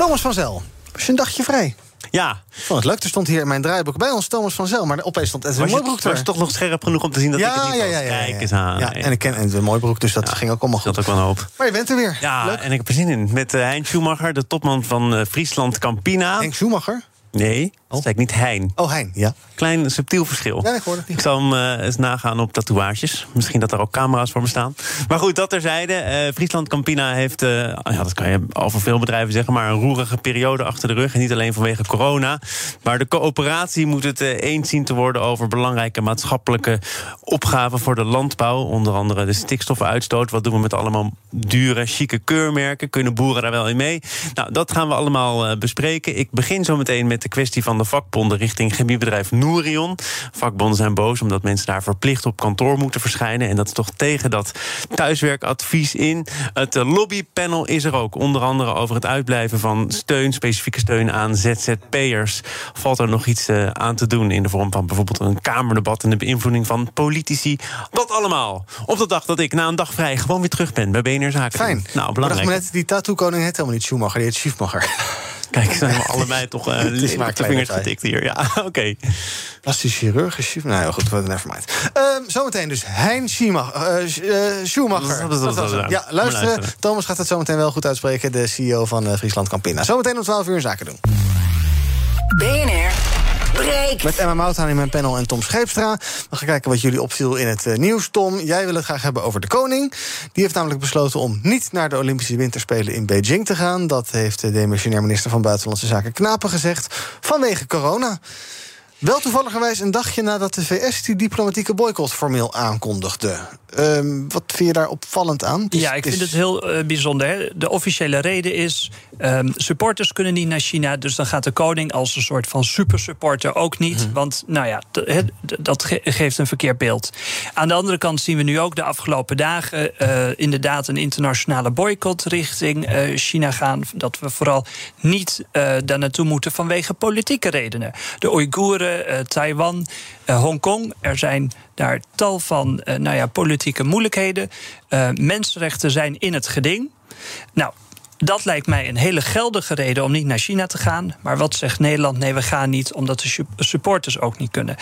Thomas van Zel, was je een dagje vrij? Ja. Vond het leuk. Er stond hier in mijn draaiboek bij ons Thomas van Zel. Maar opeens stond Edwin Mooibroek er. Was toch nog scherp genoeg om te zien dat ja, ik het niet ja, ja, ja, Kijk eens aan. Ja, en ik ken Edwin Mooibroek, dus dat ging ook allemaal goed. Dat ook wel een hoop. Maar je bent er weer. Ja, leuk. en ik heb er zin in. Met uh, Hein Schumacher, de topman van uh, Friesland Campina. Henk Schumacher? Nee, dat ik niet Hein. Oh, Hein, ja. Klein subtiel verschil. Ja, ik hoorde het Ik zal hem uh, eens nagaan op tatoeages. Misschien dat er ook camera's voor me staan. Maar goed, dat terzijde. Uh, Friesland Campina heeft, uh, ja, dat kan je over veel bedrijven zeggen... maar een roerige periode achter de rug. En niet alleen vanwege corona. Maar de coöperatie moet het eens zien te worden... over belangrijke maatschappelijke opgaven voor de landbouw. Onder andere de stikstofuitstoot. Wat doen we met allemaal dure, chique keurmerken? Kunnen boeren daar wel in mee? Nou, dat gaan we allemaal bespreken. Ik begin zo meteen met de kwestie van de vakbonden... richting chemiebedrijf Nourion. Vakbonden zijn boos omdat mensen daar verplicht op kantoor moeten verschijnen. En dat is toch tegen dat thuiswerkadvies in. Het lobbypanel is er ook. Onder andere over het uitblijven van steun, specifieke steun aan ZZP'ers. Valt er nog iets uh, aan te doen in de vorm van bijvoorbeeld een kamerdebat en de beïnvloeding van politici? Dat allemaal. Op de dag dat ik na een dag vrij gewoon weer terug ben bij BNR Zaken. Fijn. Nou, belangrijk. Maar net, die tattoo-koning heet helemaal niet Schumacher, die heet Schiefmacher. Kijk, zijn we allebei toch uh, op de vingers getikt hier. Ja, oké. Okay. Plastisch chirurg. Nou ja, goed, nevermind. Uh, zometeen dus Hein Schumacher. Uh, Schumacher. Dat, dat, dat, ja, luisteren. Thomas gaat het zometeen wel goed uitspreken. De CEO van uh, Friesland Campina. Zometeen om 12 uur zaken doen. BNR Break. Met Emma Mouthaan in mijn panel en Tom Scheepstra. We gaan kijken wat jullie opviel in het uh, nieuws. Tom, jij wil het graag hebben over de koning. Die heeft namelijk besloten om niet naar de Olympische Winterspelen in Beijing te gaan. Dat heeft de demissionair minister van Buitenlandse Zaken Knapen gezegd. Vanwege corona. Wel toevalligerwijs een dagje nadat de VS die diplomatieke boycott formeel aankondigde. Um, wat vind je daar opvallend aan? Ja, ik vind is... het heel uh, bijzonder. Hè? De officiële reden is: um, supporters kunnen niet naar China. Dus dan gaat de koning als een soort van supersupporter ook niet. Hmm. Want, nou ja, dat ge geeft een verkeerd beeld. Aan de andere kant zien we nu ook de afgelopen dagen uh, inderdaad een internationale boycott richting uh, China gaan. Dat we vooral niet daar naartoe moeten vanwege politieke redenen. De Oeigoeren, Taiwan, Hongkong. Er zijn daar tal van nou ja, politieke moeilijkheden. Mensenrechten zijn in het geding. Nou, Dat lijkt mij een hele geldige reden om niet naar China te gaan. Maar wat zegt Nederland? Nee, we gaan niet, omdat de supporters ook niet kunnen.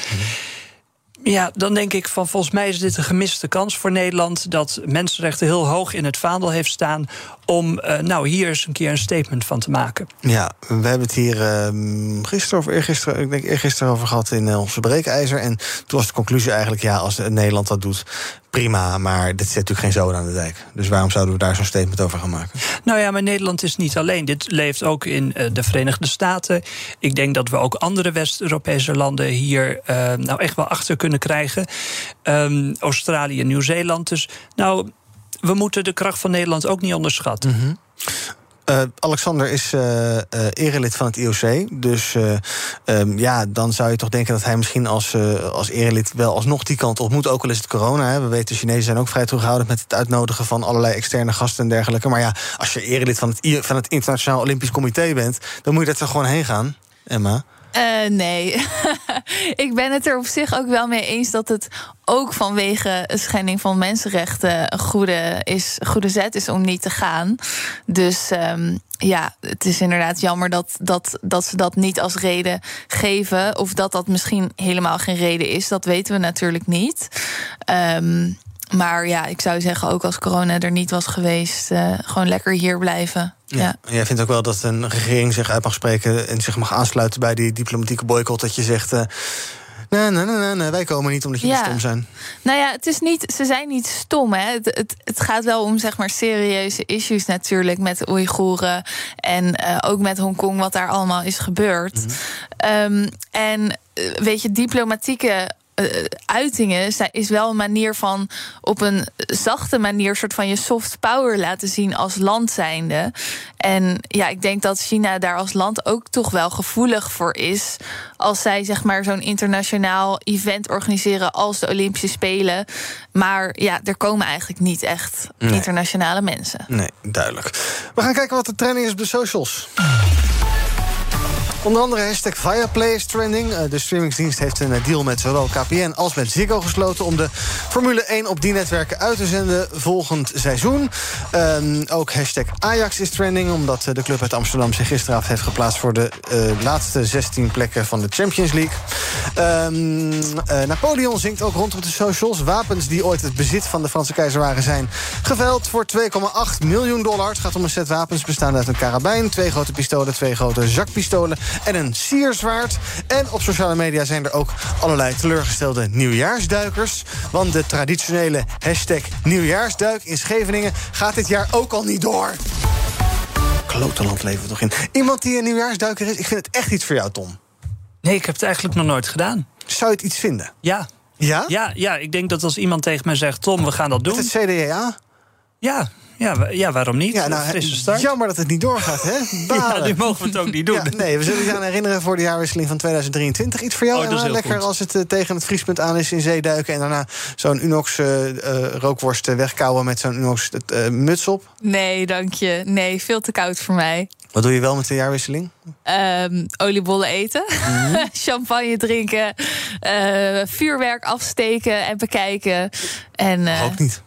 Ja, dan denk ik van volgens mij is dit een gemiste kans voor Nederland. Dat mensenrechten heel hoog in het vaandel heeft staan. Om uh, nou hier eens een keer een statement van te maken. Ja, we hebben het hier uh, gisteren of eergisteren, ik denk eergisteren over gehad in uh, onze breekijzer. En toen was de conclusie eigenlijk: ja, als Nederland dat doet, prima. Maar dit zet natuurlijk geen zoden aan de dijk. Dus waarom zouden we daar zo'n statement over gaan maken? Nou ja, maar Nederland is niet alleen. Dit leeft ook in uh, de Verenigde Staten. Ik denk dat we ook andere West-Europese landen hier uh, nou echt wel achter kunnen krijgen. Um, Australië, Nieuw-Zeeland. Dus nou, we moeten de kracht van Nederland ook niet onderschatten. Mm -hmm. Uh, Alexander is uh, erelid van het IOC. Dus um, ja, dan zou je toch denken dat hij misschien als, als erelid wel alsnog die kant op moet. Ook al is het corona. Hè. We weten, de Chinezen zijn ook vrij terughoudend met het uitnodigen van allerlei externe gasten en dergelijke. Maar ja, als je erelid van het, van het Internationaal Olympisch Comité bent, dan moet je er gewoon heen gaan, Emma. Uh, nee, ik ben het er op zich ook wel mee eens dat het ook vanwege een schending van mensenrechten een goede, is, goede zet is om niet te gaan. Dus um, ja, het is inderdaad jammer dat, dat, dat ze dat niet als reden geven. Of dat dat misschien helemaal geen reden is, dat weten we natuurlijk niet. Um, maar ja, ik zou zeggen, ook als corona er niet was geweest, uh, gewoon lekker hier blijven. Ja. ja. Jij vindt ook wel dat een regering zich uit mag spreken en zich mag aansluiten bij die diplomatieke boycott. Dat je zegt. Uh, Nee, nee, nee, nee, wij komen niet omdat jullie ja. stom zijn. Nou ja, het is niet, ze zijn niet stom. Hè. Het, het, het gaat wel om zeg maar, serieuze issues natuurlijk met de Oeigoeren. En uh, ook met Hongkong, wat daar allemaal is gebeurd. Mm -hmm. um, en weet je, diplomatieke uh, uitingen is wel een manier van op een zachte manier soort van je soft power laten zien als land zijnde. En ja, ik denk dat China daar als land ook toch wel gevoelig voor is. Als zij zeg maar zo'n internationaal event organiseren als de Olympische Spelen. Maar ja, er komen eigenlijk niet echt nee. internationale mensen. Nee, duidelijk. We gaan kijken wat de trending is op de socials. Onder andere hashtag Viaplay is trending. De streamingsdienst heeft een deal met zowel KPN als met Ziggo gesloten... om de Formule 1 op die netwerken uit te zenden volgend seizoen. Um, ook hashtag Ajax is trending... omdat de club uit Amsterdam zich gisteravond heeft geplaatst... voor de laatste 16 plekken van de Champions League. Uh, Napoleon zingt ook rond op de socials. Wapens die ooit het bezit van de Franse keizer waren zijn geveld... voor 2,8 miljoen dollar. Het gaat om een set wapens bestaande uit een karabijn... twee grote pistolen, twee grote zakpistolen en een sierzwaard. En op sociale media zijn er ook allerlei teleurgestelde nieuwjaarsduikers. Want de traditionele hashtag nieuwjaarsduik in Scheveningen gaat dit jaar ook al niet door. Klotenland leven we toch in. Iemand die een nieuwjaarsduiker is, ik vind het echt iets voor jou, Tom. Nee, ik heb het eigenlijk nog nooit gedaan. Zou je het iets vinden? Ja. Ja? Ja, ja ik denk dat als iemand tegen mij zegt... Tom, we gaan dat doen... Met het CDA? Ja, ja, ja, waarom niet? Ja, nou, start. Jammer dat het niet doorgaat, hè? ja, nu mogen we het ook niet doen. Ja, nee, we zullen je aan herinneren voor de jaarwisseling van 202023. Iets voor jou, oh, Emma? Lekker goed. als het uh, tegen het vriespunt aan is in zee duiken... en daarna zo'n Unox uh, uh, rookworst wegkouwen met zo'n Unox muts op? Nee, dank je. Nee, veel te koud voor mij. Wat doe je wel met de jaarwisseling? Um, oliebollen eten, mm -hmm. champagne drinken, vuurwerk afsteken en bekijken. En, ook niet.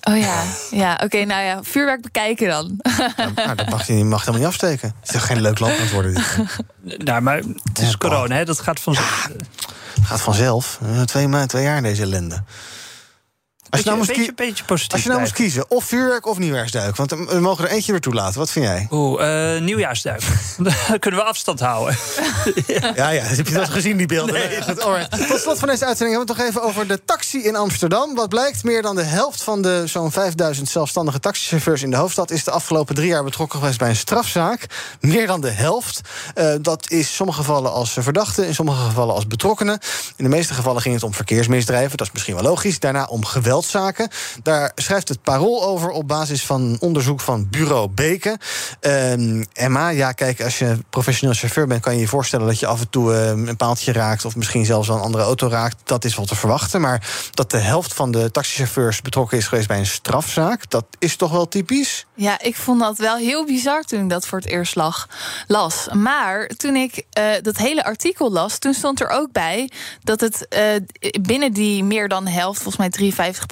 Oh ja, ja oké, okay, nou ja, vuurwerk bekijken dan. Ja, nou, dat mag je, je mag helemaal niet afsteken. Het is toch geen leuk land aan het worden. Dit. Nou, maar het is ja, corona, hè? dat gaat vanzelf. Ja, het gaat vanzelf. Twee, maanden, twee jaar in deze ellende. Als je, nou moest, beetje, beetje positief als je nou moest kiezen, of vuurwerk of nieuwjaarsduik. Want we mogen er eentje weer toelaten. Wat vind jij? Oeh, uh, nieuwjaarsduik. Dan kunnen we afstand houden. ja, ja, heb je dat gezien, die beelden? Nee. Tot slot van deze uitzending hebben we het nog even over de taxi in Amsterdam. Wat blijkt, meer dan de helft van de zo'n 5000 zelfstandige taxichauffeurs in de hoofdstad... is de afgelopen drie jaar betrokken geweest bij een strafzaak. Meer dan de helft. Uh, dat is in sommige gevallen als verdachte, in sommige gevallen als betrokkenen. In de meeste gevallen ging het om verkeersmisdrijven. Dat is misschien wel logisch. Daarna om geweld Zaken. Daar schrijft het Parool over op basis van onderzoek van Bureau Beken. Um, Emma, ja, kijk, als je professioneel chauffeur bent, kan je je voorstellen dat je af en toe um, een paaltje raakt of misschien zelfs een andere auto raakt. Dat is wel te verwachten. Maar dat de helft van de taxichauffeurs betrokken is geweest bij een strafzaak, dat is toch wel typisch? Ja, ik vond dat wel heel bizar toen ik dat voor het eerst lag, las. Maar toen ik uh, dat hele artikel las, toen stond er ook bij dat het uh, binnen die meer dan helft, volgens mij 53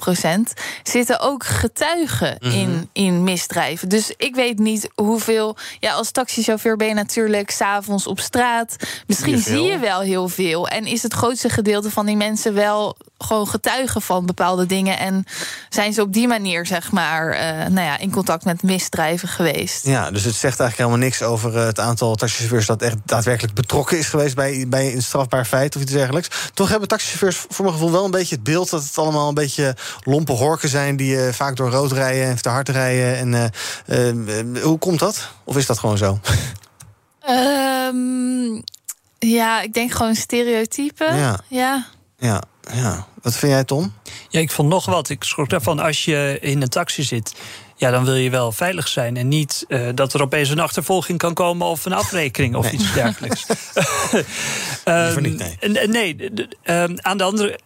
zitten ook getuigen Mhm. in, in misdrijven. Dus ik weet niet hoeveel. Ja, als taxichauffeur ben je natuurlijk s'avonds op straat. Misschien Zie je zie veel. je wel heel veel. En is het grootste gedeelte van die mensen wel gewoon getuigen van bepaalde dingen. En zijn ze op die manier, zeg maar, eh, nou ja, in contact met misdrijven geweest. Ja, dus het zegt eigenlijk helemaal niks over eh, het aantal taxichauffeurs dat echt daadwerkelijk betrokken is geweest bij, bij een strafbaar feit of iets dergelijks. Toch hebben taxichauffeurs voor mijn gevoel wel een beetje het beeld dat het allemaal een beetje lompe horken zijn die eh, vaak door rood rijden en te hard rijden. En eh, eh, hoe komt dat? Of is dat gewoon zo? Ehm, ja, ik denk gewoon stereotypen. Ja. ja. Ja, ja. Wat vind jij, Tom? Ja, ik vond nog wat. Ik schrok daarvan als je in een taxi zit. Ja, dan wil je wel veilig zijn. En niet eh, dat er opeens een achtervolging kan komen of een afrekening of Nee. iets dergelijks. Niet, nee. Ehm, nee, ehm, aan de andere.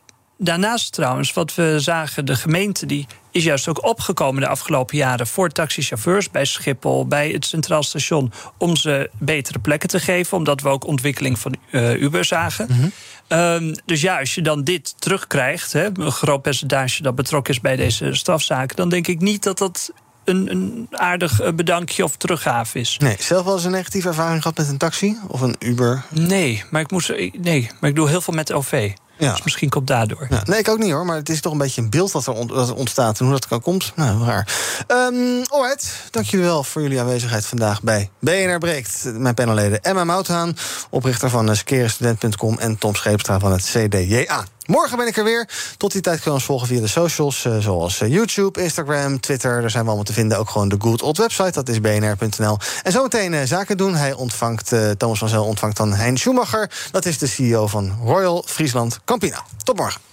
Daarnaast trouwens, wat we zagen, de gemeente die is juist ook opgekomen de afgelopen jaren voor taxichauffeurs bij Schiphol, bij het Centraal Station, om ze betere plekken te geven, omdat we ook ontwikkeling van eh, Uber zagen. Mhm. Ehm, dus ja, als je dan dit terugkrijgt, hè, een groot percentage dat betrokken is bij deze strafzaken, dan denk ik niet dat dat een, een aardig eh, bedankje of teruggave is. Nee, zelf wel eens een negatieve ervaring gehad met een taxi of een Uber? Nee, maar ik, moest, ik- nee, maar ik doe heel veel met OV. Ja. Dus misschien komt daardoor. Ja, nee, ik ook niet hoor, maar het is toch een beetje een beeld dat er, ontstaat en hoe dat kan komt. Nou, raar. Um, alright, dank jullie wel voor jullie aanwezigheid vandaag bij BNR Breekt. Mijn panelleden Emma Mouthaan, oprichter van eh, skerestudent.com en Tom Scheepstra van het CDJA. Morgen ben ik er weer. Tot die tijd kun je ons volgen via de socials, eh, zoals eh, YouTube, Instagram, Twitter. Daar zijn we allemaal te vinden. Ook gewoon de Good Old website, dat is bnr.nl. En zometeen eh, zaken doen. Hij ontvangt, Thomas van Zel ontvangt dan Hein Schumacher. Dat is de CEO van Royal Friesland Campina. Tot morgen.